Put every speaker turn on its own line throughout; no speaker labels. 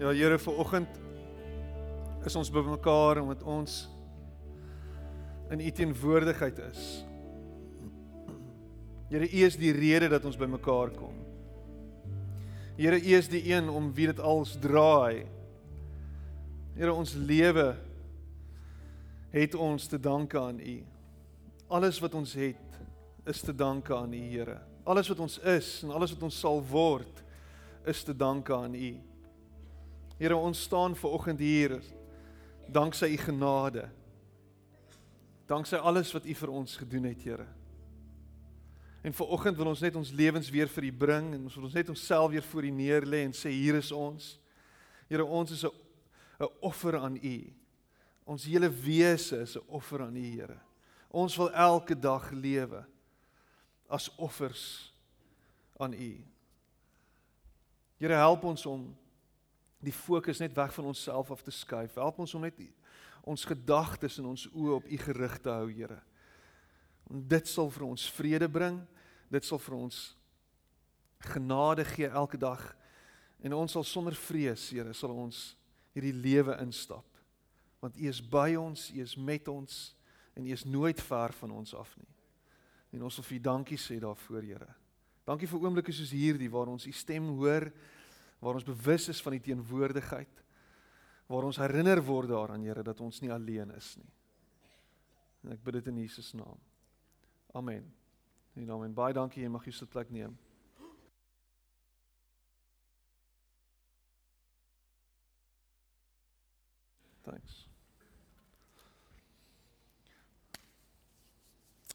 Ja Here, vir oggend is ons bymekaar omdat ons in U teenwoordigheid is. Here, U is die rede dat ons bymekaar kom. Here, U is die een om wie dit als draai. Here, ons lewe het ons te danke aan U. Alles wat ons het is te danke aan U, Here. Alles wat ons is en alles wat ons sal word is te danke aan U. Here, ons staan ver oggend hier danksy U genade. Danksy alles wat U vir ons gedoen het, Here. En ver oggend wil ons net ons lewens weer vir U bring en ons wil ons net onsself weer voor U neer lê en sê hier is ons. Here, ons is 'n 'n offer aan U. Ons hele wese is 'n offer aan U, Here. Ons wil elke dag lewe as offers aan U. Here, help ons om die fokus net weg van onsself af te skuif. Help ons om net ons gedagtes en ons oë op U gerig te hou, Here. En dit sal vir ons vrede bring. Dit sal vir ons genade gee elke dag. En ons sal sonder vrees, Here, sal ons hierdie lewe instap. Want U is by ons, U is met ons en U is nooit ver van ons af nie. En ons wil vir U dankie sê daarvoor, Here. Dankie vir oomblikke soos hierdie waar ons U stem hoor waar ons bewus is van die teenwoordigheid waar ons herinner word daaraan Here dat ons nie alleen is nie. En ek bid dit in Jesus naam. Amen. En nou en baie dankie jy mag jou sitplek neem. Thanks.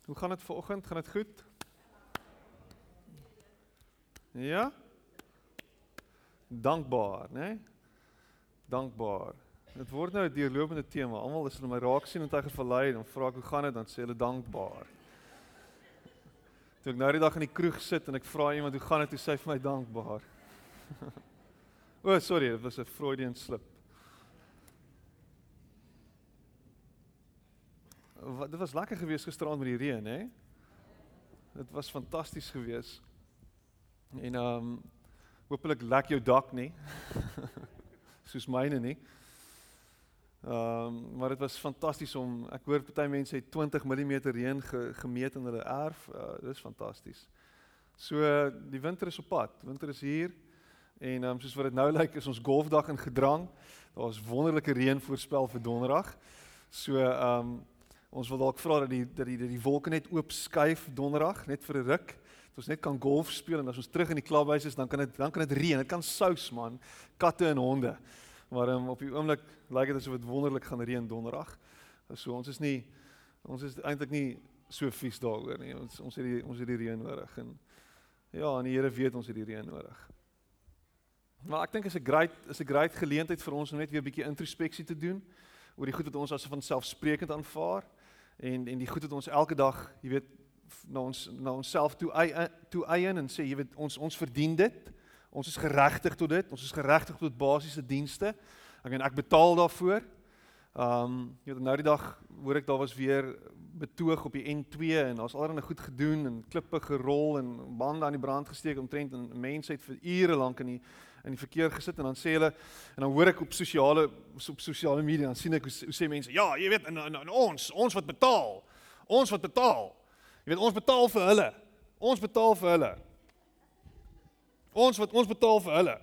Hoe gaan dit vanoggend? Gaan dit goed? Ja? Dankbaar, né? Dankbaar. Dit word nou 'n deurlopende tema. Almal as hulle my raak sien en tyger verlei, dan vra ek hoe gaan dit, dan sê hulle dankbaar. Toe ek nou die dag in die kroeg sit en ek vra iemand hoe gaan dit, toe sê hy vir my dankbaar. o, oh, sorry, dit was 'n Freudian slip. Wat dit was lekker geweest gisteraand met die reën, hè? Dit was fantasties geweest. En ehm um, Hoopelik lek jou dak nie. Soos myne nie. Ehm um, maar dit was fantasties om ek hoor party mense het 20 mm reën ge, gemeet in hulle erf. Uh, dis fantasties. So die winter is op pad. Winter is hier. En ehm um, soos wat dit nou lyk is ons golfdag in gedrang. Daar's wonderlike reën voorspel vir donderdag. So ehm um, ons wil dalk vra dat die dat die dat die wolke net oop skuif donderdag net vir 'n ruk ons net kan golf speel en as ons terug in die klubhuis is, dan kan dit dan kan dit reën. Dit kan sous man, katte en honde. Maar um, op die oomblik lyk dit asof dit wonderlik gaan reën donderdag. So ons is nie ons is eintlik nie so vies daaroor nie. Ons ons het die ons het die reën nodig en ja, en die Here weet ons het die reën nodig. Maar ek dink is 'n great is 'n great geleentheid vir ons om net weer 'n bietjie introspeksie te doen oor die goed wat ons as van selfsprekend aanvaar en en die goed wat ons elke dag, jy weet, na ons na onsself toe toe eien en sê jy weet ons ons verdien dit. Ons is geregtig tot dit. Ons is geregtig tot basiese dienste. Ek en ek betaal daarvoor. Um jy weet nou die dag hoor ek daar was weer betoog op die N2 en daar's alreeds goed gedoen en klippe gerol en bande aan die brand gesteek omtrent en mense het vir ure lank in die in die verkeer gesit en dan sê hulle en dan hoor ek op sosiale op sosiale media dan sien ek hoe, hoe sê mense ja jy weet en, en, en ons ons wat betaal ons wat betaal Jy weet ons betaal vir hulle. Ons betaal vir hulle. Ons wat ons betaal vir hulle.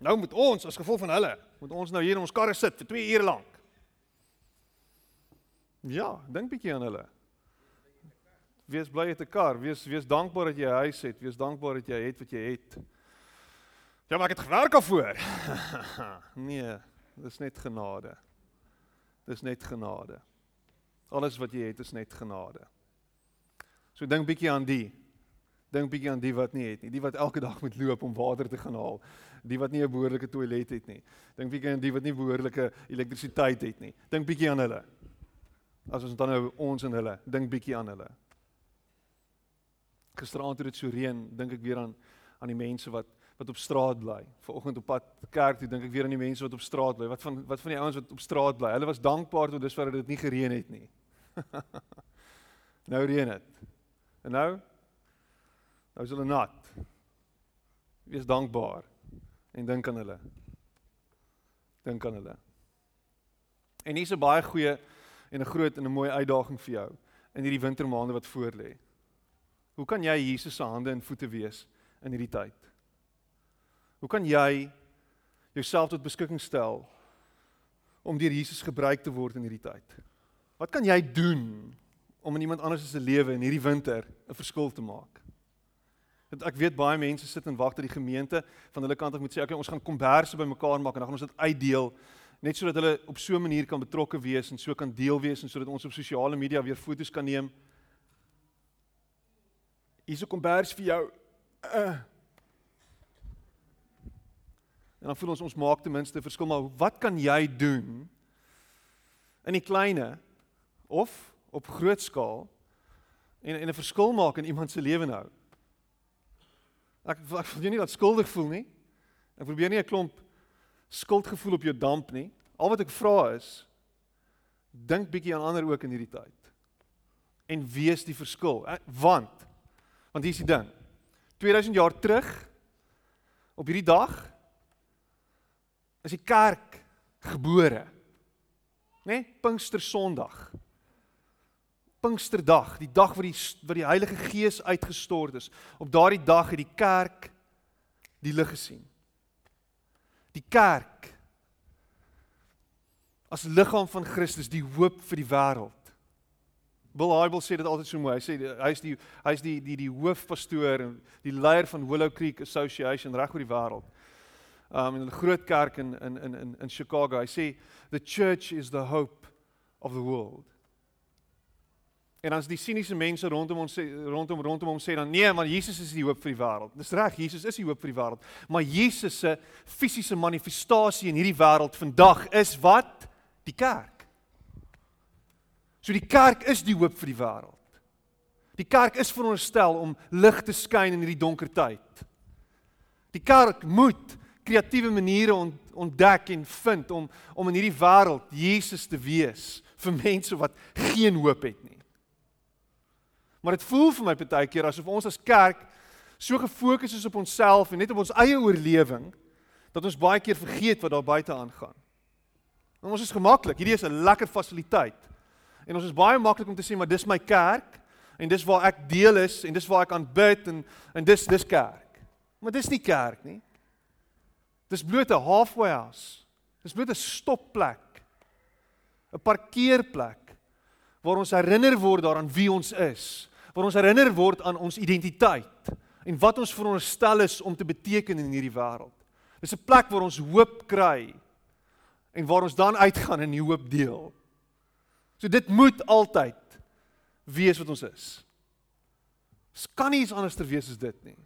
Nou moet ons as gevolg van hulle, moet ons nou hier in ons karre sit vir 2 ure lank. Ja, dink bietjie aan hulle. Wees bly jy het 'n kar, wees wees dankbaar dat jy 'n huis het, wees dankbaar dat jy het wat jy het. Ja, maar ek het gewerk daarvoor. nee, dis net genade. Dis net genade. Alles wat jy het is net genade. So dink bietjie aan die. Dink bietjie aan die wat nie het nie, die wat elke dag moet loop om water te gaan haal, die wat nie 'n behoorlike toilet het nie. Dink bietjie aan die wat nie behoorlike elektrisiteit het nie. Dink bietjie aan hulle. As ons dan nou ons en hulle, dink bietjie aan hulle. Gisteraand toe dit so reën, dink ek weer aan aan die mense wat wat op straat bly. Vanoggend op pad kerk toe dink ek weer aan die mense wat op straat bly. Wat van wat van die ouens wat op straat bly? Hulle was dankbaar tot dusver dat dit nie gereën het nie. nou reën dit. En nou nou is hulle nat. Wees dankbaar en dink aan hulle. dink aan hulle. En hier's 'n baie goeie en 'n groot en 'n mooi uitdaging vir jou in hierdie wintermaande wat voorlê. Hoe kan jy Jesus se hande en voete wees in hierdie tyd? Hoe kan jy jouself tot beskikking stel om deur Jesus gebruik te word in hierdie tyd? Wat kan jy doen om in iemand anders se lewe in hierdie winter 'n verskil te maak? Want ek weet baie mense sit en wag dat die gemeente van hulle kant af moet sê, "Oké, okay, ons gaan komberse bymekaar maak en dan gaan ons dit uitdeel." net sodat hulle op so 'n manier kan betrokke wees en so kan deel wees en sodat ons op sosiale media weer foto's kan neem. Hierso kom bers vir jou. Uh. En dan voel ons ons maak ten minste 'n verskil, maar wat kan jy doen in die kleine of op groot skaal en en 'n verskil maak in iemand se lewe nou? Ek ek voel jy nie dat skuldig voel nie. Ek probeer nie 'n klomp skuldgevoel op jou damp nie. Al wat ek vra is dink bietjie aan ander ook in hierdie tyd. En wees die verskil. Eh, want want hier is die ding. 2000 jaar terug op hierdie dag is die kerk gebore. Né? Nee? Pinkster Sondag. Pinksterdag, die dag wat die wat die Heilige Gees uitgestort is. Op daardie dag het die kerk die lig gesien. Die kerk as liggaam van Christus die hoop vir die wêreld. Bill Hybel sê dit altyd so mooi. Hy sê hy's die hy's die die die hoofpastoor en die leier van Willow Creek Association reg oor die wêreld. Um in 'n groot kerk in in in in Chicago. Hy sê the church is the hope of the world. En as die siniese mense rondom ons sê rondom rondom hom sê dan nee, maar Jesus is die hoop vir die wêreld. Dis reg, Jesus is die hoop vir die wêreld. Maar Jesus se fisiese manifestasie in hierdie wêreld vandag is wat? Die kerk. So die kerk is die hoop vir die wêreld. Die kerk is veronderstel om lig te skyn in hierdie donker tyd. Die kerk moet kreatiewe maniere ontdek en vind om om in hierdie wêreld Jesus te wees vir mense wat geen hoop het nie. Maar dit voel vir my baie keer asof ons as kerk so gefokus is op onsself en net op ons eie oorlewing dat ons baie keer vergeet wat daar buite aangaan. En ons is gemaklik, hierdie is 'n lekker fasiliteit. En ons is baie maklik om te sê maar dis my kerk en dis waar ek deel is en dis waar ek aanbid en en dis dis kerk. Maar dis nie kerk nie. Dis bloot 'n halfway house. Dis bloot 'n stopplek. 'n Parkeerplek waar ons herinner word daaraan wie ons is waar ons herinner word aan ons identiteit en wat ons veronderstel is om te beteken in hierdie wêreld. Dis 'n plek waar ons hoop kry en waar ons dan uitgaan en die hoop deel. So dit moet altyd wees wat ons is. Dit kan nie iets anders ter wees as dit nie.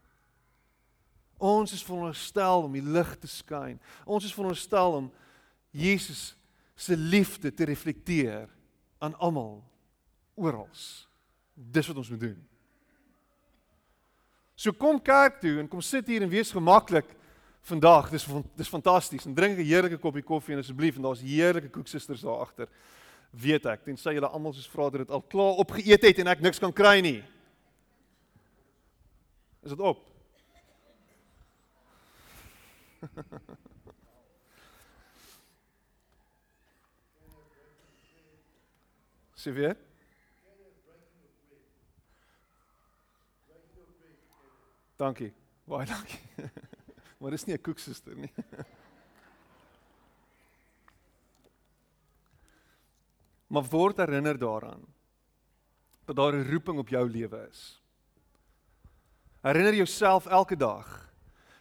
Ons is veronderstel om die lig te skyn. Ons is veronderstel om Jesus se liefde te reflekteer aan almal oral. Dis wat ons moet doen. So kom kerk toe en kom sit hier en wees gemaklik vandag. Dis dis fantasties. En drink 'n heerlike koppie koffie en asseblief en daar's heerlike koeksusters daar agter. Weet ek, tensy julle almal soos vra dat dit al klaar opgeëet het en ek niks kan kry nie. Is dit op? Sê weer? Dankie. Baie dankie. maar dis nie 'n koeksuster nie. maar word herinner daaraan dat daar 'n roeping op jou lewe is. Herinner jouself elke dag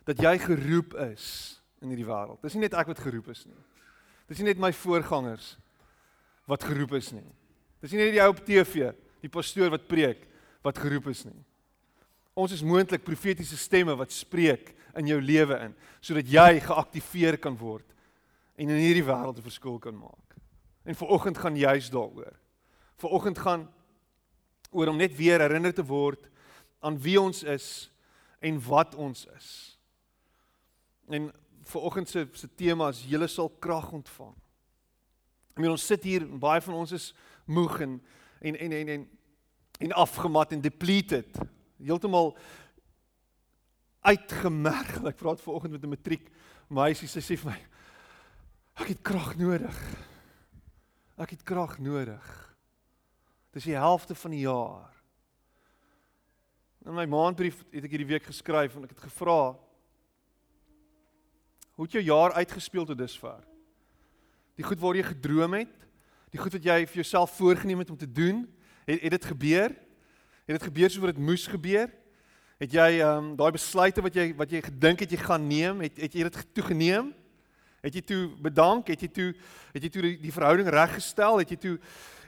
dat jy geroep is in hierdie wêreld. Dis nie net ek wat geroep is nie. Dis nie net my voorgangers wat geroep is nie. Dis nie net die ou op TV, die pastoor wat preek wat geroep is nie. Ons is moontlik profetiese stemme wat spreek in jou lewe in sodat jy geaktiveer kan word en in hierdie wêreld 'n verskil kan maak. En vir oggend gaan juis daaroor. Vir oggend gaan oor om net weer herinner te word aan wie ons is en wat ons is. En vir oggend se se tema is julle sal krag ontvang. Ek meen ons sit hier en baie van ons is moeg en en en en en, en afgemat en depleted heeltemal uitgemerg. Ek praat ver oggend met 'n matriek meisie, sy sê vir my Ek het krag nodig. Ek het krag nodig. Dis die helfte van die jaar. In my maandbrief het ek hierdie week geskryf en ek het gevra Hoe het jou jaar uitgespeel tot dusver? Die goed waar jy gedroom het, die goed wat jy vir jouself voorgenem het om te doen, het het dit gebeur? Het dit gebeur soos wat dit moes gebeur? Het jy ehm um, daai besluite wat jy wat jy gedink het jy gaan neem, het het jy dit toegeneem? Het jy toe bedank? Het jy toe het jy toe die, die verhouding reggestel? Het jy toe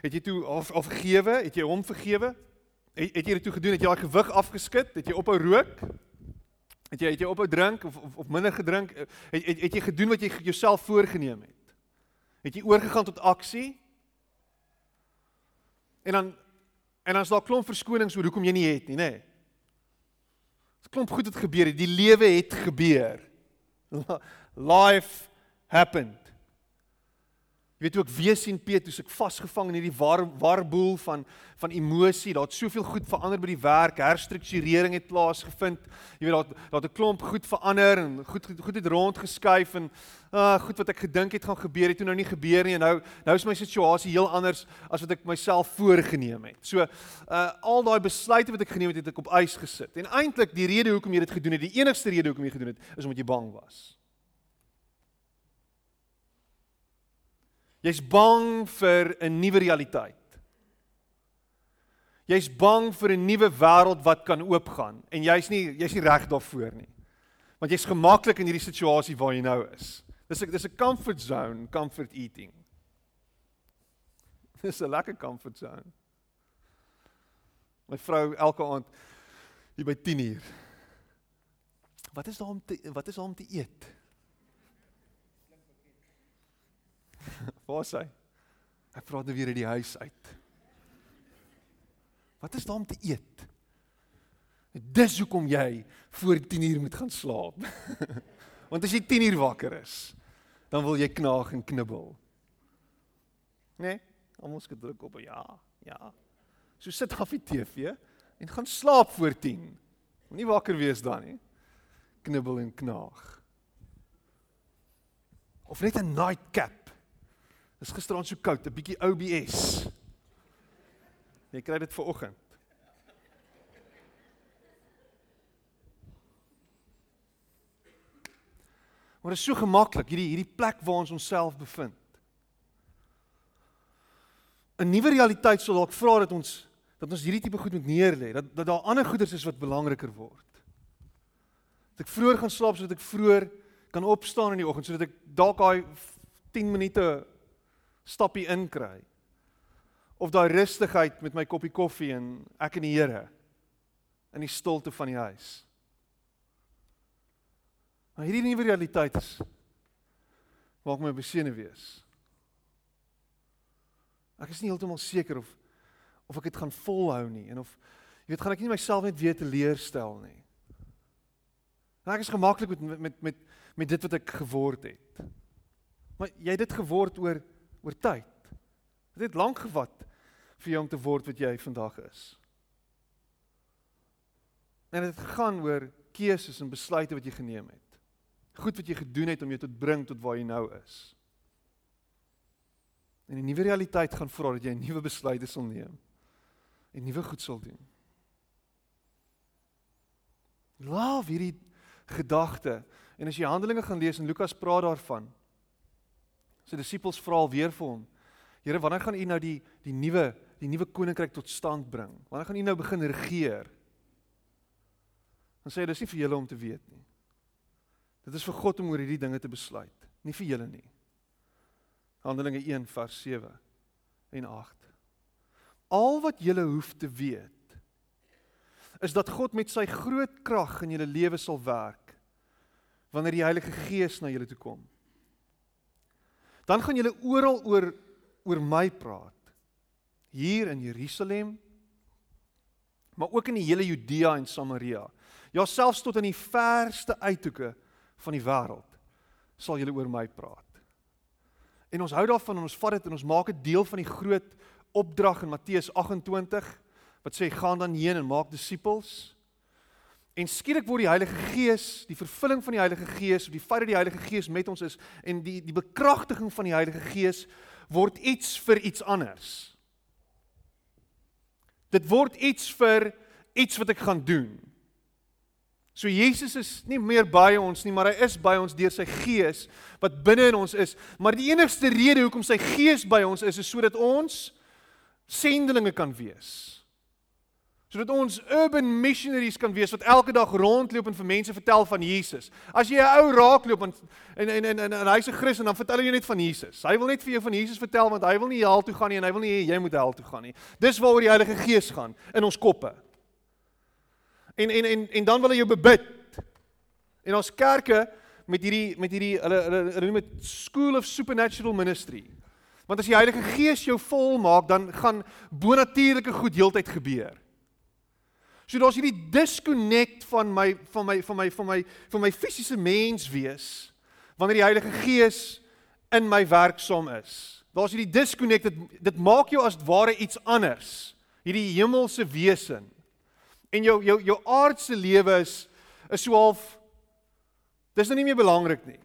het jy toe of of vergewe? Het jy hom vergewe? Het, het jy dit toe gedoen? Het jy daai gewig afgeskit? Het jy ophou rook? Het jy het jy ophou drink of, of of minder gedrink? Het, het het jy gedoen wat jy jouself voorgenem het? Het jy oorgegaan tot aksie? En dan en is daar klomp verskonings oor hoekom jy nie het nie, nê? Nee. Klomp goed het gebeur, die lewe het gebeur. Life happened. Jy weet ook wees sien Petrus ek vasgevang in hierdie war warboel van van emosie. Daar't soveel goed verander by die werk, herstrukturering het plaasgevind. Jy weet daar't daar't 'n klomp goed verander en goed goed het rondgeskuif en uh goed wat ek gedink het gaan gebeur het toe nou nie gebeur nie nou nou is my situasie heel anders as wat ek myself voorgenem het. So uh al daai besluite wat ek geneem het, het ek op ys gesit. En eintlik die rede hoekom jy dit gedoen het, die enigste rede hoekom jy gedoen het, is omdat jy bang was. Jy's bang vir 'n nuwe realiteit. Jy's bang vir 'n nuwe wêreld wat kan oopgaan en jy's nie jy's nie reg daarvoor nie. Want jy's gemaklik in hierdie situasie waar jy nou is. Dis 'n dis 'n comfort zone, comfort eating. Dis 'n lekker comfort zone. My vrou elke aand hier by 10uur. Wat is daar om te wat is daar om te eet? Waar is hy? Hy praat nou weer uit die huis uit. Wat is daar om te eet? Dis hoekom jy voor 10uur moet gaan slaap. Want as jy 10uur wakker is, dan wil jy knaag en knibbel. Nee, almal skud druk op ja, ja. So sit af die TV en gaan slaap voor 10. Moenie wakker wees dan nie. Knibbel en knaag. Of net 'n nightcap Dis gisterand so koud, 'n bietjie OBS. Jy kry dit vir oggend. Maar dit is so gemaklik hierdie hierdie plek waar ons onsself bevind. 'n Nuwe realiteit sal dalk vra dat ons dat ons hierdie tipe goed moet neerlê, dat dat daar ander goeders is wat belangriker word. Dat ek vroeër gaan slaap sodat ek vroeër kan opstaan in die oggend sodat ek dalk daai 10 minute stappie inkry. Of daai rustigheid met my koppie koffie en ek en die Here in die stilte van die huis. Maar hierdie nuwe realiteit is maak my besene wees. Ek is nie heeltemal seker of of ek dit gaan volhou nie en of jy weet gaan ek nie myself net weer teleurstel nie. Ek is gemaklik met met met met dit wat ek geword het. Maar jy het dit geword oor oor tyd. Dit het lank gevat vir jou om te word wat jy vandag is. En dit gaan oor keuses en besluite wat jy geneem het. Goed wat jy gedoen het om jou tot bring tot waar jy nou is. En 'n nuwe realiteit gaan vra dat jy nuwe besluite sal neem en nuwe goed sal doen. Love hierdie gedagte. En as jy Handelinge gaan lees en Lukas praat daarvan, Sy disippels vra al weer vir hom: Here, wanneer gaan U nou die die nuwe die nuwe koninkryk tot stand bring? Wanneer gaan U nou begin regeer? Dan sê hy dis nie vir julle om te weet nie. Dit is vir God om oor hierdie dinge te besluit, nie vir julle nie. Handelinge 1 vers 7 en 8. Al wat julle hoef te weet is dat God met sy groot krag in julle lewe sal werk wanneer die Heilige Gees na julle toe kom dan gaan julle oral oor oor my praat. Hier in Jerusalem, maar ook in die hele Judea en Samaria. Ja, selfs tot in die verste uithoeke van die wêreld sal julle oor my praat. En ons hou daarvan en ons vat dit en ons maak dit deel van die groot opdrag in Matteus 28 wat sê gaan dan heen en maak disippels. En skielik word die Heilige Gees, die vervulling van die Heilige Gees, die feit dat die Heilige Gees met ons is en die die bekragtiging van die Heilige Gees word iets vir iets anders. Dit word iets vir iets wat ek gaan doen. So Jesus is nie meer by ons nie, maar hy is by ons deur sy Gees wat binne in ons is. Maar die enigste rede hoekom sy Gees by ons is, is sodat ons sendelinge kan wees. Sodat ons urban missionaries kan wees wat elke dag rondloop en vir mense vertel van Jesus. As jy 'n ou raakloop en en en en, en, en hy's 'n Christen, dan vertel hy net van Jesus. Hy wil net vir jou van Jesus vertel want hy wil nie hel toe gaan nie en hy wil nie hê jy moet hel toe gaan nie. Dis waaroor die Heilige Gees gaan in ons koppe. En en en en dan wil hy jou bebid. En ons kerke met hierdie met hierdie hulle hulle hulle noem dit School of Supernatural Ministry. Want as die Heilige Gees jou vol maak, dan gaan bonatuurlike goed heeltyd gebeur. So daar's hierdie disconnect van my van my van my van my van my fisiese mens wees wanneer die Heilige Gees in my werksaam is. Daar's hierdie disconnect dit dit maak jou as ware iets anders. Hierdie hemelse wesen en jou jou jou aardse lewe is is so half dis nou nie meer belangrik nie.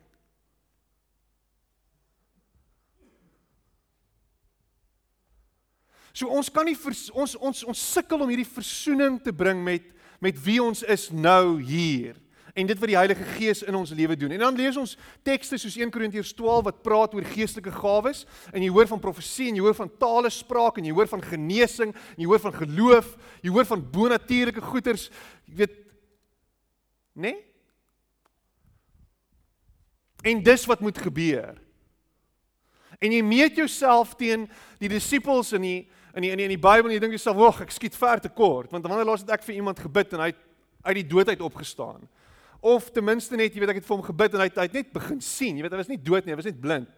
So ons kan nie vers, ons ons ons sukkel om hierdie versoening te bring met met wie ons is nou hier en dit wat die Heilige Gees in ons lewe doen. En dan lees ons tekste soos 1 Korintiërs 12 wat praat oor geestelike gawes en jy hoor van profesie en jy hoor van tale spraak en jy hoor van genesing en jy hoor van geloof, jy hoor van bonatuurlike goeders, jy weet né? Nee? En dis wat moet gebeur. En jy meet jouself teen die disippels in die in die in die, in die Bybel en jy dink jouself, "Wag, ek skiet ver te kort." Want wanneer laas het ek vir iemand gebid en hy uit die dood uit opgestaan? of ten minste net, jy weet ek het vir hom gebid en hy het, hy het net begin sien. Jy weet hy was nie dood nie, hy was net blind.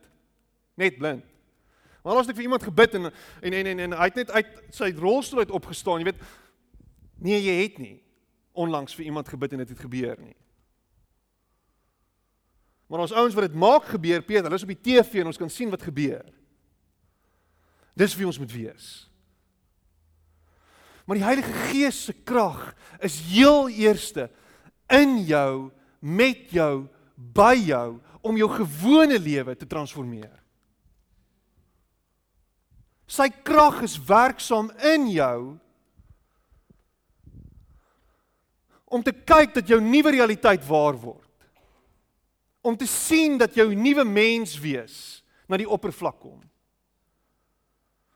Net blind. Maar as ek vir iemand gebid en en en en, en hy het net uit sy rolstoel uit opgestaan, jy weet nee, jy het nie onlangs vir iemand gebid en dit het, het gebeur nie. Maar ons ouens wat dit maak gebeur, Peter, hulle is op die TV en ons kan sien wat gebeur. Dis wie ons moet wees. Maar die Heilige Gees se krag is heel eerste in jou, met jou, by jou om jou gewone lewe te transformeer. Sy krag is werksaam in jou om te kyk dat jou nuwe realiteit waar word. Om te sien dat jou nuwe mens wees na die oppervlak kom.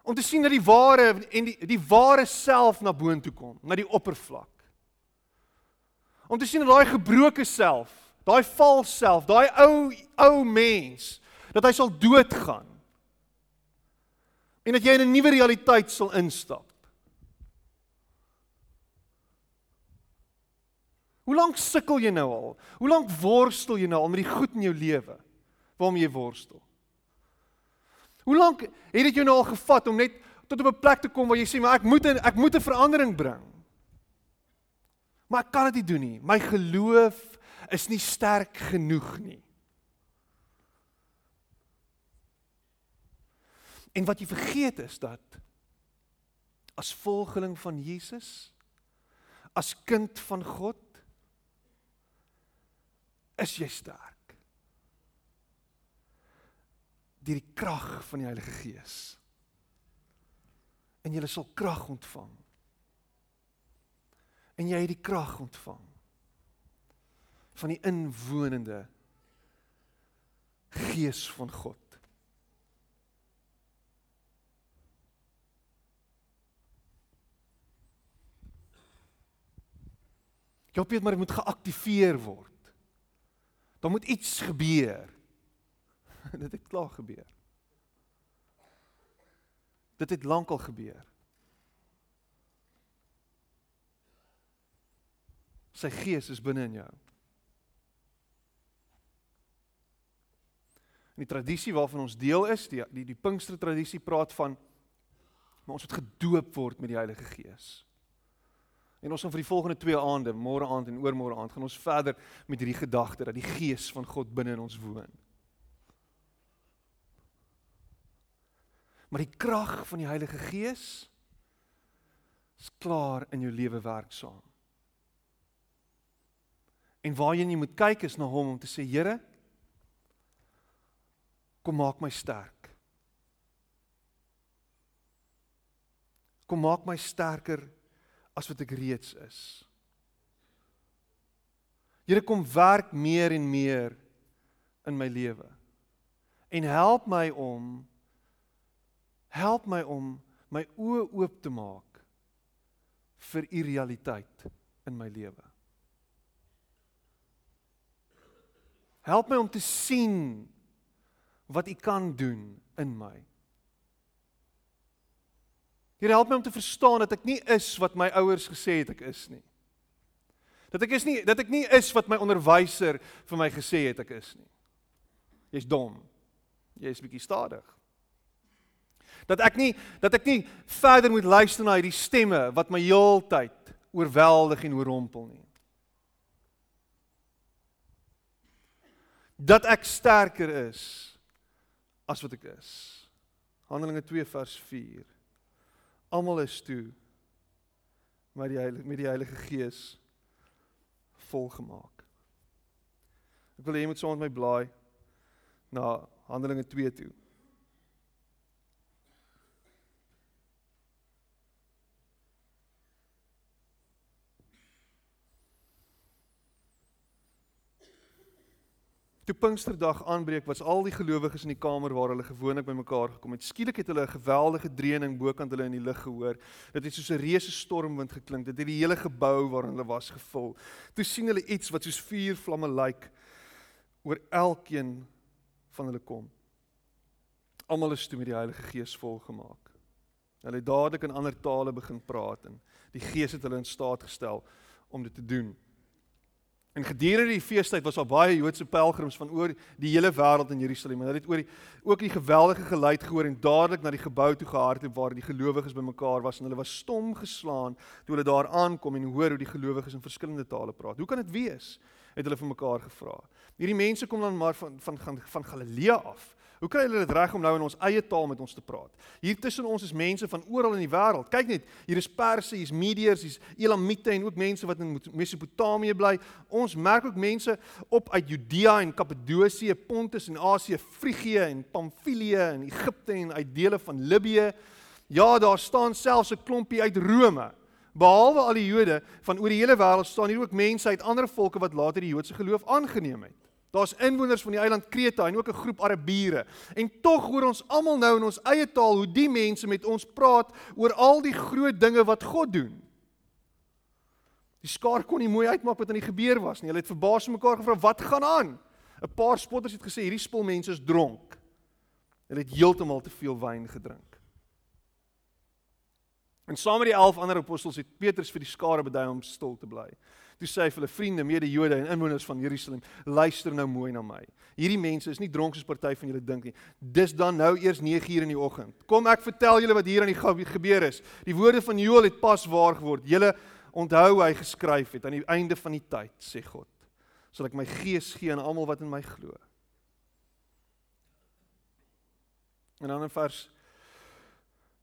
Om te sien dat die ware en die die ware self na boontoe kom, na die oppervlak. Om te sien dat daai gebroke self, daai vals self, daai ou ou mens, dat hy sal doodgaan. En dat jy in 'n nuwe realiteit sal instap. Hoe lank sukkel jy nou al? Hoe lank worstel jy nou al met die goed in jou lewe? Waarom jy worstel? Hoe lank het dit jou nou al gevat om net tot op 'n plek te kom waar jy sê maar ek moet en ek moet 'n verandering bring? Maar ek kan dit nie doen nie. My geloof is nie sterk genoeg nie. En wat jy vergeet is dat as volgeling van Jesus, as kind van God, is jy sterk. Deur die krag van die Heilige Gees. En jy sal krag ontvang en jy het die krag ontvang van die inwonende gees van God. Jou Piet maar moet geaktiveer word. Daar moet iets gebeur. Dit het klaar gebeur. Dit het lankal gebeur. Sy gees is binne in jou. In die tradisie waarvan ons deel is, die die die Pinkster tradisie praat van maar ons moet gedoop word met die Heilige Gees. En ons gaan vir die volgende 2 aande, môre aand en oormôre aand, gaan ons verder met hierdie gedagte dat die Gees van God binne in ons woon. Maar die krag van die Heilige Gees is klaar in jou lewe werksaam. En waarheen jy moet kyk is na hom om te sê Here kom maak my sterk. Kom maak my sterker as wat ek reeds is. Here kom werk meer en meer in my lewe. En help my om help my om my oë oop te maak vir u realiteit in my lewe. Help my om te sien wat u kan doen in my. Here help my om te verstaan dat ek nie is wat my ouers gesê het ek is nie. Dat ek is nie dat ek nie is wat my onderwyser vir my gesê het ek is nie. Jy's dom. Jy's bietjie stadig. Dat ek nie dat ek nie verder moet luister na hierdie stemme wat my heeltyd oorweldig en oorrompel nie. Dat ek sterker is as wat ek is. Handelinge 2 vers 4. Almal is toe met die heilige met die Heilige Gees volgemaak. Ek wil hê jy moet saam met my blaai na Handelinge 2 toe. Toe Pinksterdag aanbreek, was al die gelowiges in die kamer waar hulle gewoonlik bymekaar gekom het. Skielik het hulle 'n geweldige dreuning bokant hulle in die lug gehoor. Dit het soos 'n reuse stormwind geklink. Dit het die hele gebou waarin hulle was gevul. Toe sien hulle iets wat soos vuur vlamme lyk oor elkeen van hulle kom. Almal is toe met die Heilige Gees volgemaak. Hulle het dadelik in ander tale begin praat en die Gees het hulle in staat gestel om dit te doen. En gedurende die feestyd was daar baie Joodse pelgrims van oor die hele wêreld in Jerusalem. Hulle het oor die ook die geweldige geluid gehoor en dadelik na die gebou toe gehardloop waar die gelowiges bymekaar was en hulle was stom geslaan toe hulle daar aankom en hoor hoe die gelowiges in verskillende tale praat. Hoe kan dit wees? het hulle vir mekaar gevra. Hierdie mense kom dan maar van van van, van Galilea af. Hoe kry hulle dit reg om nou in ons eie taal met ons te praat? Hier tussen ons is mense van oral in die wêreld. Kyk net, hier is Perse, hier's Medeërs, hier's Elamite en ook mense wat in Mesopotamië bly. Ons merk ook mense op uit Judea en Kappadosie, Pontus en Asië, Frigië en Pamfilië en Egipte en uit dele van Libië. Ja, daar staan selfs 'n klompie uit Rome. Behalwe al die Jode van oor die hele wêreld staan hier ook mense uit ander volke wat later die Joodse geloof aangeneem het. Daar's inwoners van die eiland Kreta en ook 'n groep Arabiere. En tog hoor ons almal nou in ons eie taal hoe die mense met ons praat oor al die groot dinge wat God doen. Die skaar kon nie mooi uitmaak wat aan die gebeur was nie. Hulle het verbaas mekaar gevra wat gaan aan. 'n Paar spotters het gesê hierdie spul mense is dronk. Hulle het heeltemal te veel wyn gedrink. En saam met die 11 ander apostels het Petrus vir die skare bedui om stil te bly. Toe sê hy vir hulle vriende, mede-Jode en inwoners van Jerusalem, luister nou mooi na my. Hierdie mense is nie dronk soos party van julle dink nie. Dis dan nou eers 9uur in die oggend. Kom ek vertel julle wat hier aan die gebeur is. Die woorde van Joël het pas waar geword. Julle onthou hy geskryf het aan die einde van die tyd, sê God. Sal ek my gees gee aan almal wat in my glo. En dan in vers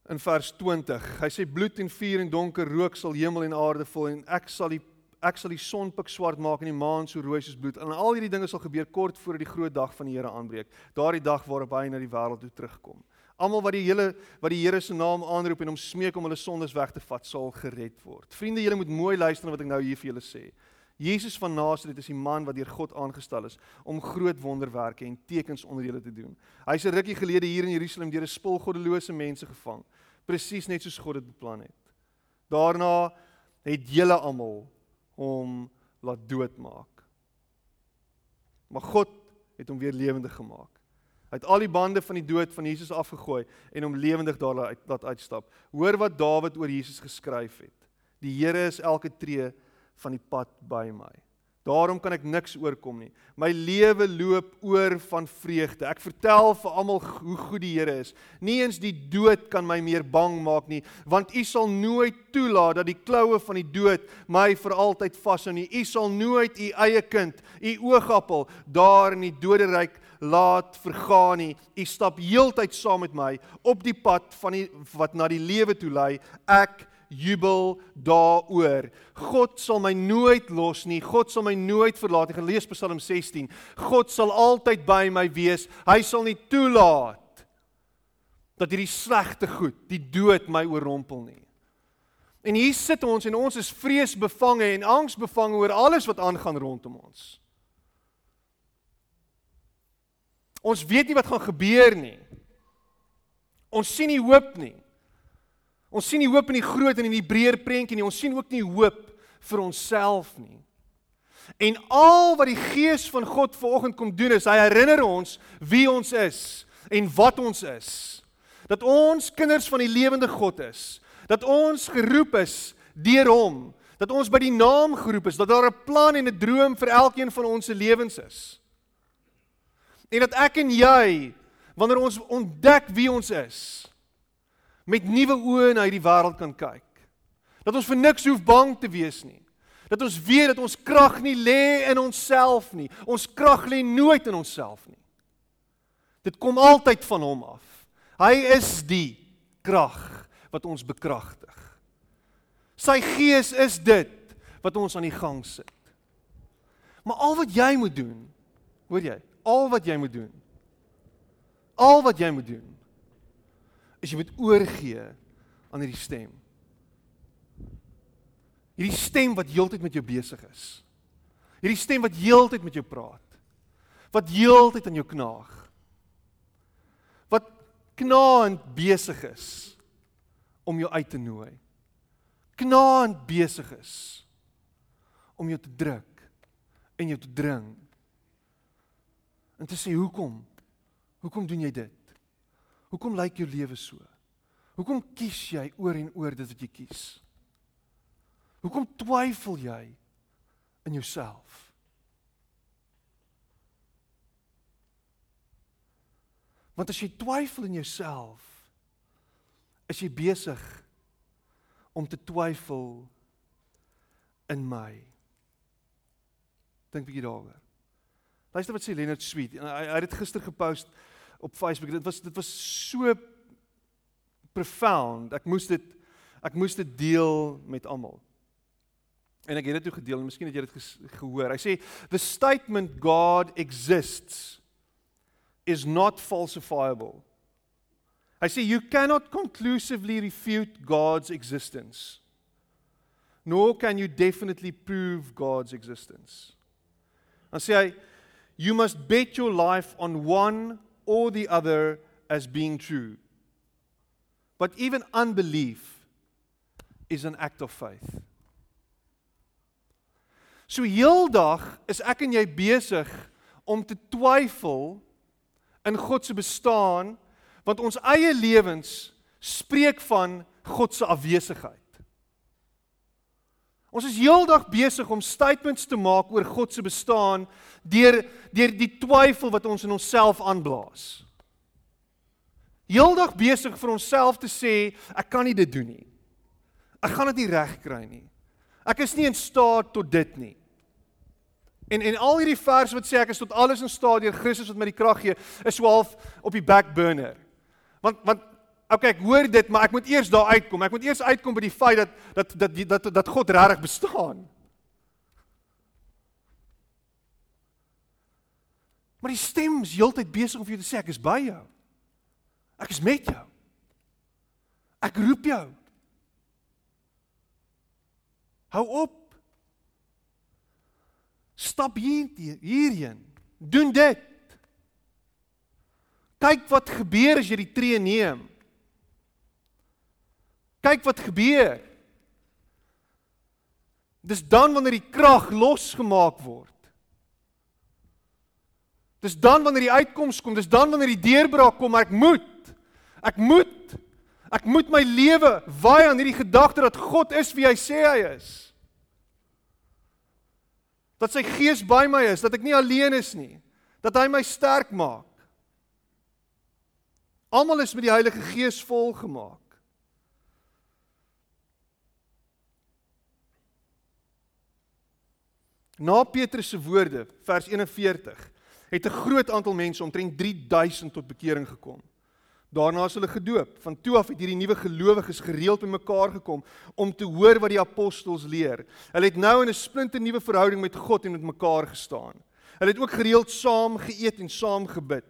in vers 20. Hy sê bloed en vuur en donker rook sal hemel en aarde vul en ek sal die ek sal die son pik swart maak en die maan so rooi soos bloed. En al hierdie dinge sal gebeur kort voor die groot dag van die Here aanbreek. Daardie dag waarop hy na die wêreld toe terugkom. Almal wat die hele wat die Here se naam aanroep en hom smeek om hulle sondes weg te vat, sal gered word. Vriende, julle moet mooi luister na wat ek nou hier vir julle sê. Jesus van Nasaret is die man wat deur God aangestel is om groot wonderwerke en tekens onder julle te doen. Hy's 'n rukkie gelede hier in Jerusalem deur 'n spul goddelose mense gevang, presies net soos God dit beplan het. Daarna het julle almal hom laat doodmaak. Maar God het hom weer lewendig gemaak. Hy het al die bande van die dood van Jesus afgegooi en hom lewendig daar laat uit, uitstap. Hoor wat Dawid oor Jesus geskryf het. Die Here is elke tree van die pad by my. Daarom kan ek niks oorkom nie. My lewe loop oor van vreugde. Ek vertel vir almal hoe goed die Here is. Nie eens die dood kan my meer bang maak nie, want U sal nooit toelaat dat die kloue van die dood my vir altyd vashou nie. U sal nooit U eie kind, U oogappel, daar in die doderyk laat vergaan nie. U stap heeltyd saam met my op die pad van die wat na die lewe toe lei. Ek jubel daaroor. God sal my nooit los nie. God sal my nooit verlaat nie. Gelees Psalm 16. God sal altyd by my wees. Hy sal nie toelaat dat hierdie slegte goed, die dood my oorrompel nie. En hier sit ons en ons is vreesbevange en angsbevange oor alles wat aangaan rondom ons. Ons weet nie wat gaan gebeur nie. Ons sien nie hoop nie. Ons sien nie hoop in die groot en in die breër prentjie nie. Ons sien ook nie hoop vir onsself nie. En al wat die Gees van God vanoggend kom doen is hy herinner ons wie ons is en wat ons is. Dat ons kinders van die lewende God is. Dat ons geroep is deur hom. Dat ons by die naam geroep is. Dat daar 'n plan en 'n droom vir elkeen van ons se lewens is. En dat ek en jy wanneer ons ontdek wie ons is met nuwe oë na hierdie wêreld kan kyk. Dat ons vir niks hoef bang te wees nie. Dat ons weet dat ons krag nie lê in onsself nie. Ons krag lê nooit in onsself nie. Dit kom altyd van hom af. Hy is die krag wat ons bekragtig. Sy gees is dit wat ons aan die gang sit. Maar al wat jy moet doen, hoor jy, al wat jy moet doen Al wat jy moet doen is jy moet oorgee aan hierdie stem. Hierdie stem wat heeltyd met jou besig is. Hierdie stem wat heeltyd met jou praat. Wat heeltyd aan jou knaag. Wat knaand besig is om jou uit te nooi. Knaand besig is om jou te druk en jou te dring. En te sê hoekom? Hoekom doen jy dit? Hoekom lyk jou lewe so? Hoekom kies jy oor en oor dit wat jy kies? Hoekom twyfel jy in jouself? Want as jy twyfel in jouself, is jy besig om te twyfel in my. Dink 'n bietjie daaroor. Luister wat sê Leonard Sweet. Hy het dit gister gepost op Facebook. Dit was dit was so profound. Ek moes dit ek moes dit deel met almal. En ek het dit toe gedeel en miskien het jy dit gehoor. Hy sê the statement God exists is not falsifiable. I say you cannot conclusively refute God's existence. Nor can you definitely prove God's existence. Dan sê hy you must bet your life on one or the other as being true. But even unbelief is an act of faith. So heeldag is ek en jy besig om te twyfel in God se bestaan want ons eie lewens spreek van God se afwesigheid. Ons is heeldag besig om statements te maak oor God se bestaan deur deur die twyfel wat ons in onsself aanblaas. Heeldag besig vir onsself te sê ek kan nie dit doen nie. Ek gaan dit nie reg kry nie. Ek is nie in staat tot dit nie. En en al hierdie vers wat sê ek is tot alles in staat deur Christus wat my die krag gee, is so half op die back burner. Want want okay, ek hoor dit, maar ek moet eers daar uitkom. Ek moet eers uitkom by die feit dat dat dat dat dat, dat God regtig bestaan. Maar die stem is heeltyd besig om vir jou te sê ek is by jou. Ek is met jou. Ek roep jou. Hou op. Stap hier hierheen. Doen dit. Kyk wat gebeur as jy die tree neem. Kyk wat gebeur. Dis dan wanneer die krag losgemaak word. Dis dan wanneer die uitkoms kom, dis dan wanneer die deurbraak kom, ek moet. Ek moet. Ek moet my lewe waai aan hierdie gedagte dat God is wie hy sê hy is. Dat sy gees by my is, dat ek nie alleen is nie, dat hy my sterk maak. Almal is met die Heilige Gees vol gemaak. Na Petrus se woorde, vers 41, het 'n groot aantal mense, omtrent 3000 tot bekering gekom. Daarna is hulle gedoop. Van toe af het hierdie nuwe gelowiges gereeld bymekaar gekom om te hoor wat die apostels leer. Hulle het nou in 'n splinte nuwe verhouding met God en met mekaar gestaan. Hulle het ook gereeld saam geëet en saam gebid.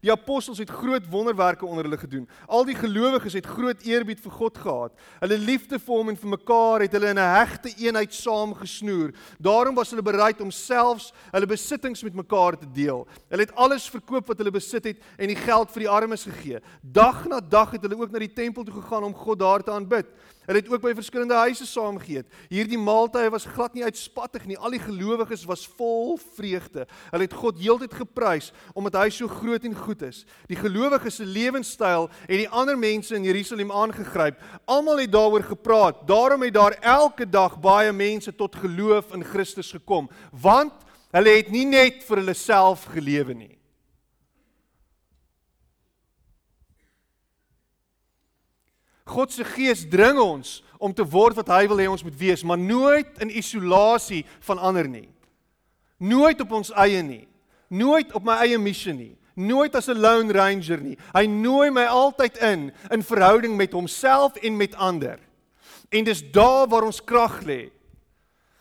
Die apostels het groot wonderwerke onder hulle gedoen. Al die gelowiges het groot eerbied vir God gehad. Hulle liefde vir hom en vir mekaar het hulle in 'n hegte eenheid saamgesnoer. Daarom was hulle bereid om selfs hulle besittings met mekaar te deel. Hulle het alles verkoop wat hulle besit het en die geld vir die armes gegee. Dag na dag het hulle ook na die tempel toe gegaan om God daar te aanbid. Hulle het ook by verskillende huise saam geëet. Hierdie maaltye was glad nie uitspattig nie. Al die gelowiges was vol vreugde. Hulle het God heeltyd geprys omdat hy so groot en goed is. Die gelowiges se lewenstyl het die ander mense in Jerusalem aangegryp. Almal het daaroor gepraat. Daarom het daar elke dag baie mense tot geloof in Christus gekom, want hulle het nie net vir hulle self gelewe nie. God se gees dring ons om te word wat hy wil hê ons moet wees, maar nooit in isolasie van ander nie. Nooit op ons eie nie. Nooit op my eie missie nie. Nooit as 'n lone ranger nie. Hy nooi my altyd in in verhouding met homself en met ander. En dis daar waar ons krag lê.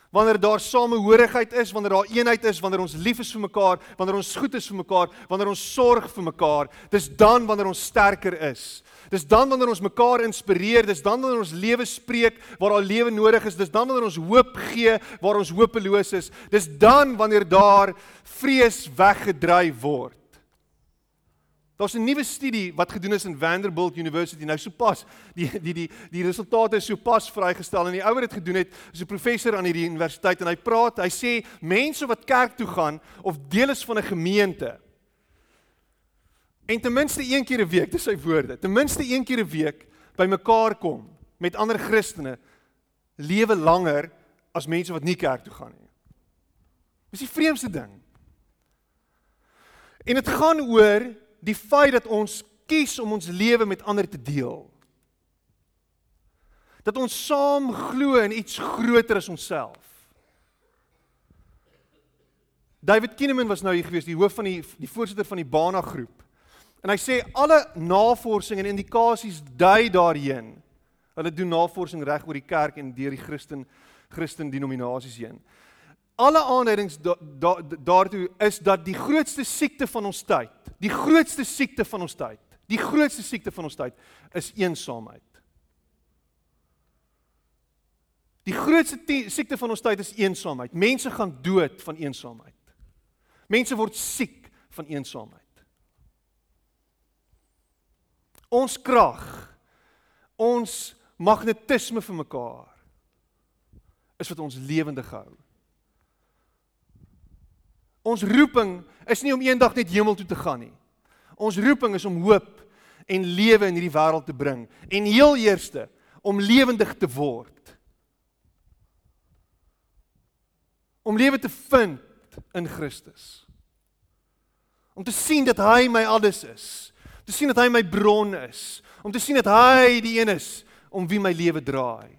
Wanneer daar samehorigheid is, wanneer daar eenheid is, wanneer ons lief is vir mekaar, wanneer ons goed is vir mekaar, wanneer ons sorg vir mekaar, dis dan wanneer ons sterker is. Dis dan wanneer ons mekaar inspireer, dis dan wanneer ons lewe spreek waar daar lewe nodig is, dis dan wanneer ons hoop gee waar ons hopeloos is. Dis dan wanneer daar vrees weggedryf word. Daar's 'n nuwe studie wat gedoen is in Vanderbilt University nou sopas. Die die die die resultate is sopas vrygestel en die ouer het gedoen het is 'n professor aan hierdie universiteit en hy praat, hy sê mense wat kerk toe gaan of deel is van 'n gemeente en ten minste een keer 'n week, dis sy woorde, ten minste een keer 'n week bymekaar kom met ander Christene, lewe langer as mense wat nie kerk toe gaan nie. Dis die vreemdste ding. En dit gaan oor die feit dat ons kies om ons lewe met ander te deel. Dat ons saam glo in iets groter as onsself. David Kinneman was nou hier gewees, die hoof van die die voorsitter van die Bana groep. En hy sê alle navorsing en indikasies dui daarheen. Hulle doen navorsing reg oor die kerk en deur die Christen Christen denominasies heen. Alle aanduidings da, da, daartoe is dat die grootste siekte van ons tyd, die grootste siekte van ons tyd, die grootste siekte van ons tyd is eensaamheid. Die grootste siekte van ons tyd is eensaamheid. Mense gaan dood van eensaamheid. Mense word siek van eensaamheid. ons krag, ons magnetisme vir mekaar is wat ons lewendig hou. Ons roeping is nie om eendag net hemel toe te gaan nie. Ons roeping is om hoop en lewe in hierdie wêreld te bring en heel eerste om lewendig te word. Om lewe te vind in Christus. Om te sien dat hy my alles is te sien dat hy my bron is, om te sien dat hy die een is om wie my lewe draai.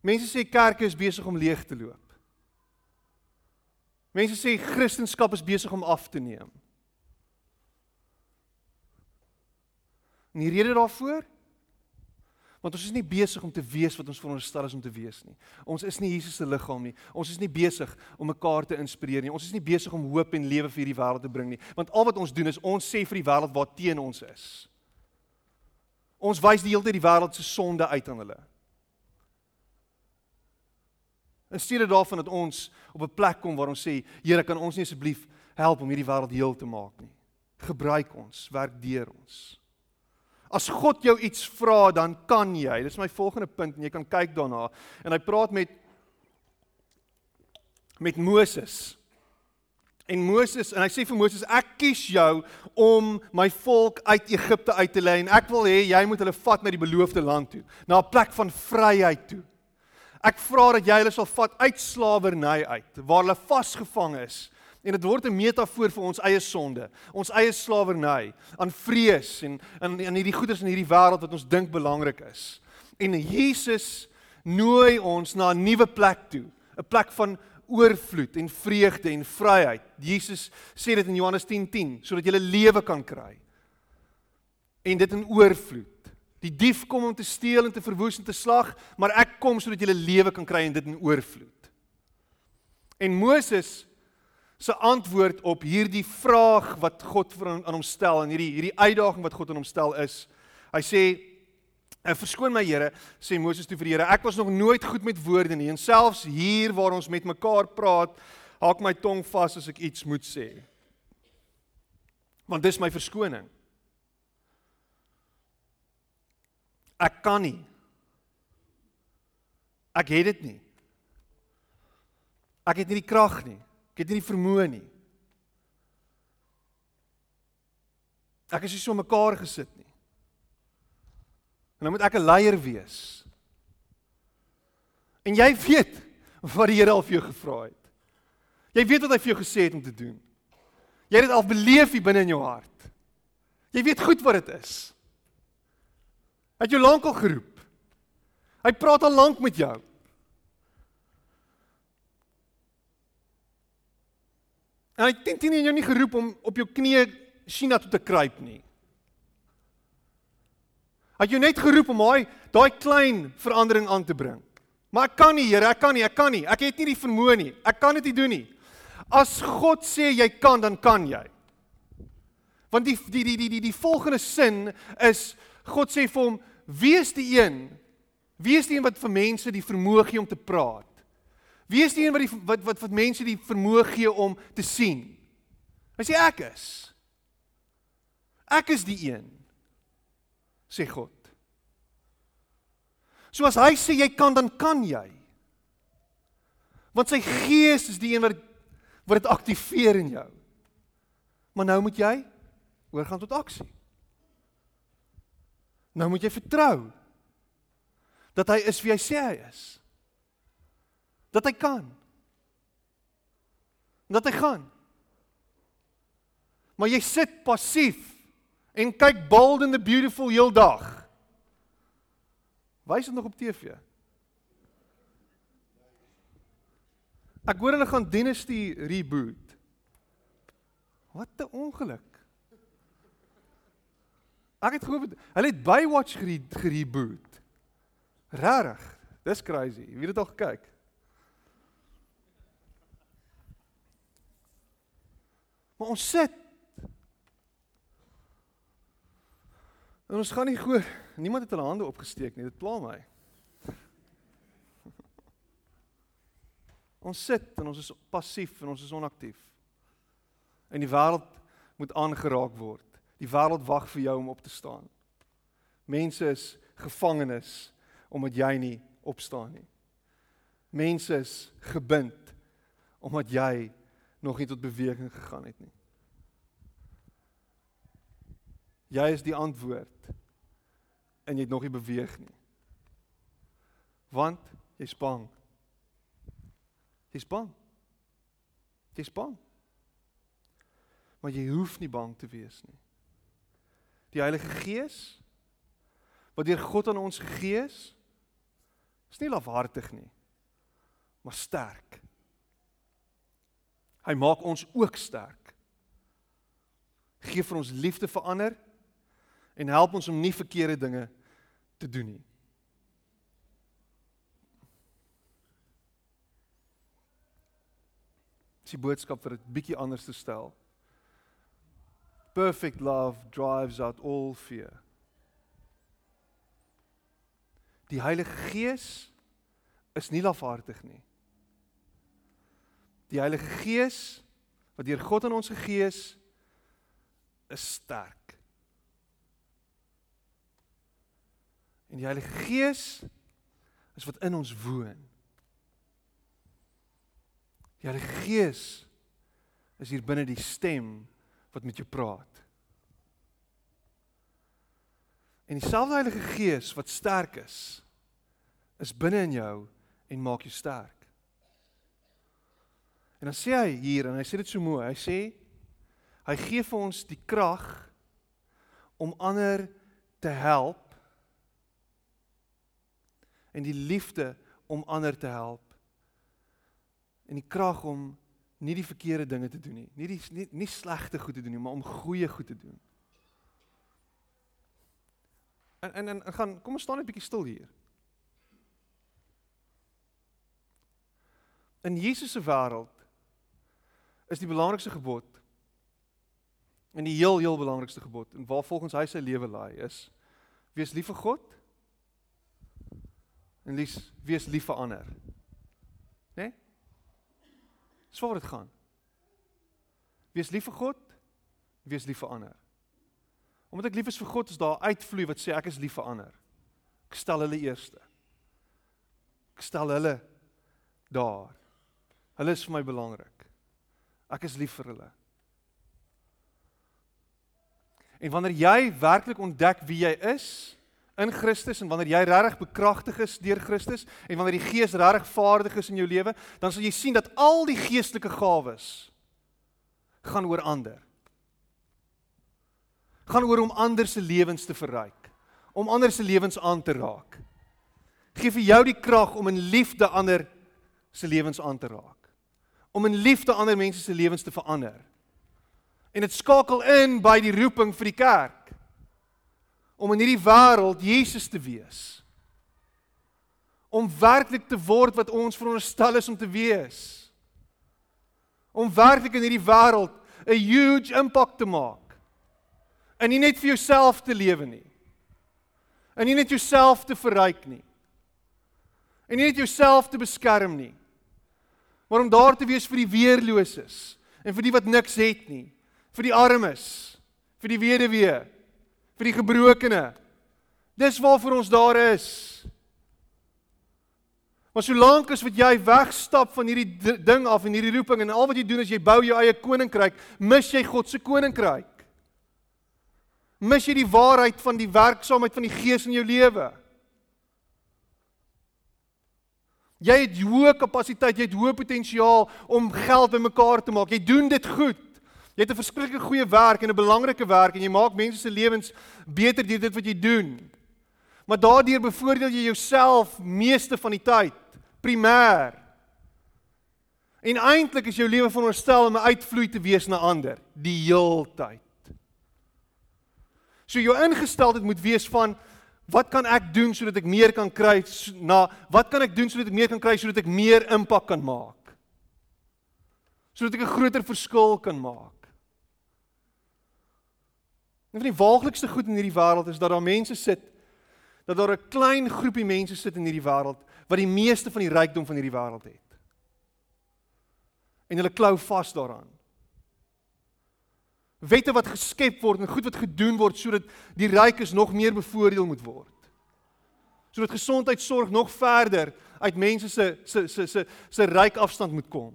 Mense sê kerke is besig om leeg te loop. Mense sê Christendom is besig om af te neem. En die rede daarvoor Want ons is nie besig om te wees wat ons veronderstel is om te wees nie. Ons is nie Jesus se liggaam nie. Ons is nie besig om mekaar te inspireer nie. Ons is nie besig om hoop en lewe vir hierdie wêreld te bring nie. Want al wat ons doen is ons sê vir die wêreld wat teen ons is. Ons wys die hele tyd die wêreld se sonde uit aan hulle. En steeds daarvan dat ons op 'n plek kom waar ons sê, Here, kan ons nie asseblief help om hierdie wêreld heel te maak nie. Gebruik ons, werk deur ons. As God jou iets vra, dan kan jy. Dis my volgende punt en jy kan kyk daarna. En hy praat met met Moses. En Moses en hy sê vir Moses, ek kies jou om my volk uit Egipte uit te lei en ek wil hê jy moet hulle vat na die beloofde land toe, na 'n plek van vryheid toe. Ek vra dat jy hulle sal vat uit slawerny uit, waar hulle vasgevang is En dit word 'n metafoor vir ons eie sonde, ons eie slawerny, aan vrees en aan aan hierdie goeders in hierdie wêreld wat ons dink belangrik is. En Jesus nooi ons na 'n nuwe plek toe, 'n plek van oorvloed en vreugde en vryheid. Jesus sê dit in Johannes 10:10 10, sodat jy lewe kan kry. En dit in oorvloed. Die dief kom om te steel en te verwoes en te slag, maar ek kom sodat jy lewe kan kry en dit in oorvloed. En Moses se antwoord op hierdie vraag wat God aan hom stel en hierdie hierdie uitdaging wat God aan hom stel is, hy sê En verskoon my Here, sê Moses toe vir die Here, ek was nog nooit goed met woorde nie en selfs hier waar ons met mekaar praat, haak my tong vas as ek iets moet sê. Want dis my verskoning. Ek kan nie. Ek het dit nie. Ek het nie die krag nie. Ek het nie die vermoë nie. Ek is nie so mekaar gesit nie. En dan moet ek 'n leier wees. En jy weet wat die Here al vir jou gevra het. Jy weet wat hy vir jou gesê het om te doen. Jy het dit al beleef hier binne in jou hart. Jy weet goed wat dit is. Hy het jou lank al geroep. Hy praat al lank met jou. En hy het teen jou nie geroep om op jou knieë China toe te kruip nie. Hy het jou net geroep om daai daai klein verandering aan te bring. Maar ek kan nie, Here, ek kan nie, ek kan nie. Ek het nie die vermoë nie. Ek kan dit nie doen nie. As God sê jy kan, dan kan jy. Want die die die die die, die volgende sin is God sê vir hom, wees die een. Wees die een wat vir mense die vermoë gee om te praat. Wees die een wat die wat wat wat mense die vermoë gee om te sien. Hy sê ek is. Ek is die een sê God. So as hy sê jy kan dan kan jy. Want sy gees is die een wat wat dit aktiveer in jou. Maar nou moet jy oorgaan tot aksie. Nou moet jy vertrou dat hy is wie hy sê hy is. Dat hy kan. Dat hy gaan. Maar jy sit passief en kyk Bold and the Beautiful heeldag. Wys dit nog op TV. Ek hoor hulle gaan Dynasty reboot. Wat 'n ongeluk. Ek het gehoor hulle het Baywatch gereboot. Rarig. Dis crazy. Wie het dit al gekyk? Maar ons sit En ons gaan nie hoor, niemand het hulle hande opgesteek nie. Dit pla my. Ons sit en ons is passief en ons is onaktief. En die wêreld moet aangeraak word. Die wêreld wag vir jou om op te staan. Mense is gevangenes omdat jy nie opstaan nie. Mense is gebind omdat jy nog nie tot beweging gegaan het nie. Jy is die antwoord. En jy het nog nie beweeg nie. Want jy's bang. Jy's bang. Jy's bang. Maar jy hoef nie bang te wees nie. Die Heilige Gees wat deur God aan ons gegee is, is nie lafhartig nie, maar sterk. Hy maak ons ook sterk. Gee vir ons liefde vir ander en help ons om nie verkeerde dinge te doen nie. Dis die boodskap vir dit bietjie anders te stel. Perfect love drives out all fear. Die Heilige Gees is nie lafhartig nie. Die Heilige Gees wat deur God aan ons gegee is, is sterk. En die Heilige Gees is wat in ons woon. Die Heilige Gees is hier binne die stem wat met jou praat. En dieselfde Heilige Gees wat sterk is, is binne in jou en maak jou sterk. En dan sê hy hier en hy sê dit so mooi. Hy sê hy gee vir ons die krag om ander te help en die liefde om ander te help en die krag om nie die verkeerde dinge te doen nie. Nie die nie, nie slegte goed te doen nie, maar om goeie goed te doen. En en en gaan kom ons staan net bietjie stil hier. In Jesus se wêreld is die belangrikste gebod en die heel heel belangrikste gebod en waar volgens hy sy lewe laai is wees lief vir God en lief wees lief vir ander. Né? Nee? Dis waar dit gaan. Wees lief vir God, wees lief vir ander. Omdat ek lief is vir God, is daar uitvloei wat sê ek is lief vir ander. Ek stel hulle eerste. Ek stel hulle daar. Hulle is vir my belangrik. Ek is lief vir hulle. En wanneer jy werklik ontdek wie jy is in Christus en wanneer jy regtig bekragtig is deur Christus en wanneer die Gees regtig vaardig is in jou lewe, dan sal jy sien dat al die geestelike gawes gaan oor ander gaan oor om ander se lewens te verryk, om ander se lewens aan te raak. Gee vir jou die krag om in liefde ander se lewens aan te raak. Om in liefde ander mense se lewens te verander. En dit skakel in by die roeping vir die kerk om in hierdie wêreld Jesus te wees. Om werklik te word wat ons veronderstel is om te wees. Om werklik in hierdie wêreld 'n huge impak te maak. En nie net vir jouself te lewe nie. En nie net jouself te verryk nie. En nie net jouself te beskerm nie. Maar om daar te wees vir die weerloses en vir die wat niks het nie, vir die armes, vir die weduwee, vir die gebrokene. Dis waarvoor ons daar is. Maar solank as wat jy wegstap van hierdie ding af en hierdie roeping en al wat jy doen is jy bou jou eie koninkryk, mis jy God se koninkryk mis jy die waarheid van die werksaamheid van die Gees in jou lewe. Jy het hoë kapasiteit, jy het hoë potensiaal om geld bymekaar te maak. Jy doen dit goed. Jy het 'n verskriklike goeie werk en 'n belangrike werk en jy maak mense se lewens beter deur dit wat jy doen. Maar daardeur bevoordeel jy jouself meeste van die tyd, primêr. En eintlik is jou lewe veronderstel om 'n uitvloei te wees na ander die heeltyd. So jou ingesteldheid moet wees van wat kan ek doen sodat ek meer kan kry na wat kan ek doen sodat ek meer kan kry sodat ek meer impak kan maak? Sodat ek 'n groter verskil kan maak. Een van die waaglikste goed in hierdie wêreld is dat daar mense sit dat daar 'n klein groepie mense sit in hierdie wêreld wat die meeste van die rykdom van hierdie wêreld het. En hulle klou vas daaraan wette wat geskep word en goed wat gedoen word sodat die rykes nog meer bevoordeel moet word. Sodat gesondheidsorg nog verder uit mense se se se se se ryk afstand moet kom.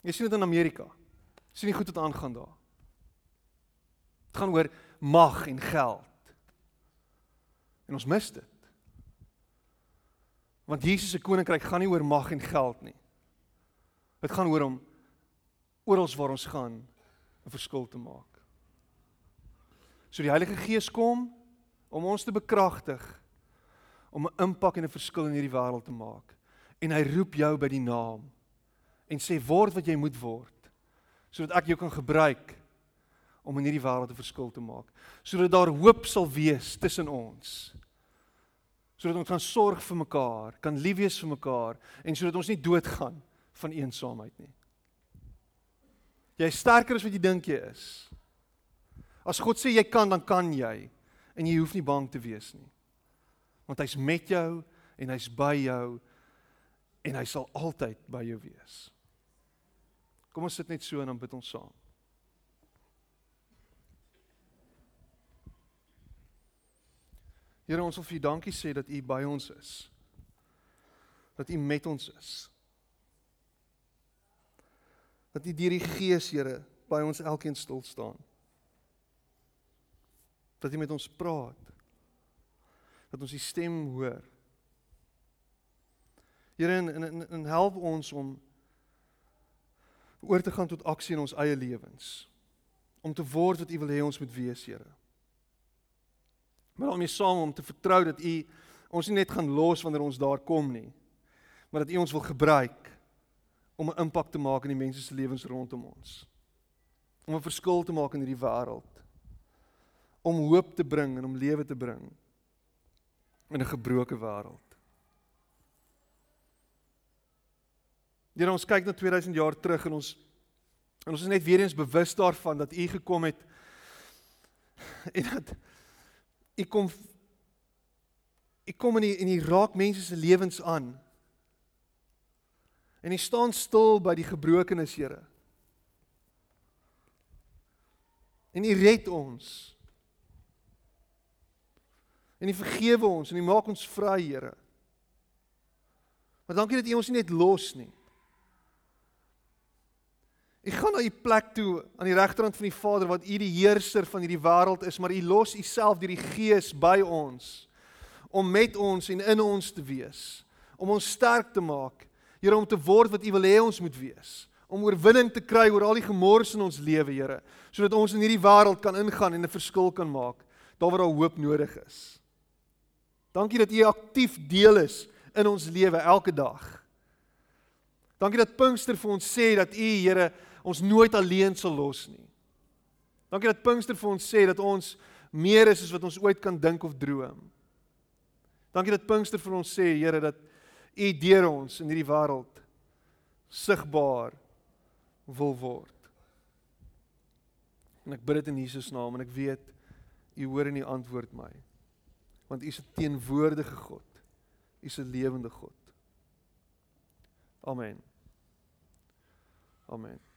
Jy sien dit in Amerika. Sien nie goed wat aangaan daar. Dit gaan oor mag en geld. En ons mis dit. Want Jesus se koninkryk gaan nie oor mag en geld nie. Dit gaan oor om oral waar ons gaan 'n verskil te maak. So die Heilige Gees kom om ons te bekragtig om 'n impak en 'n verskil in hierdie wêreld te maak. En hy roep jou by die naam en sê word wat jy moet word sodat ek jou kan gebruik om in hierdie wêreld 'n verskil te maak. Sodat daar hoop sal wees tussen ons. Sodat ons kan sorg vir mekaar, kan lief wees vir mekaar en sodat ons nie doodgaan van eensaamheid nie. Jy is sterker as wat jy dink jy is. As God sê jy kan, dan kan jy en jy hoef nie bang te wees nie. Want hy's met jou en hy's by jou en hy sal altyd by jou wees. Kom ons sit net so en dan bid ons saam. Here ons wil vir U dankie sê dat U by ons is. Dat U met ons is dat U deur die Gees, Here, by ons elkeen stil staan. Dat U met ons praat. Dat ons U stem hoor. Here, en, en, en help ons om oor te gaan tot aksie in ons eie lewens. Om te word wat U wil hê ons moet wees, Here. Maar om mee saam om te vertrou dat U ons nie net gaan los wanneer ons daar kom nie, Maar dat U ons wil gebruik om 'n impak te maak in die mense se lewens rondom ons. Om 'n verskil te maak in hierdie wêreld. Om hoop te bring en om lewe te bring in 'n gebroke wêreld. Here ons kyk na 2000 jaar terug en ons en ons is net weer eens bewus daarvan dat U gekom het en dat U kom U kom in die in die raak mense se lewens aan. En U staan stil by die gebrokenes, Here. En U red ons. En U vergewe ons en U maak ons vry, Here. Maar dankie dat U ons nie net los nie. U gaan na u plek toe aan die regterkant van die Vader wat u die heerser van hierdie wêreld is, maar u los u self deur die Gees by ons om met ons en in ons te wees, om ons sterk te maak, Here om te word wat u wil hê ons moet wees, om oorwinning te kry oor al die gemors in ons lewe, Here, sodat ons in hierdie wêreld kan ingaan en 'n verskil kan maak daar waar daar hoop nodig is. Dankie dat u aktief deel is in ons lewe elke dag. Dankie dat Pinkster vir ons sê dat u Here ons nooit alleen sal los nie. Dankie dat Pinkster vir ons sê dat ons meer is as wat ons ooit kan dink of droom. Dankie dat Pinkster vir ons sê, Here, dat U deur ons in hierdie wêreld sigbaar wil word. En ek bid dit in Jesus naam en ek weet U hoor en U antwoord my. Want U is 'n teenwoordige God. U is 'n lewende God. Amen. Amen.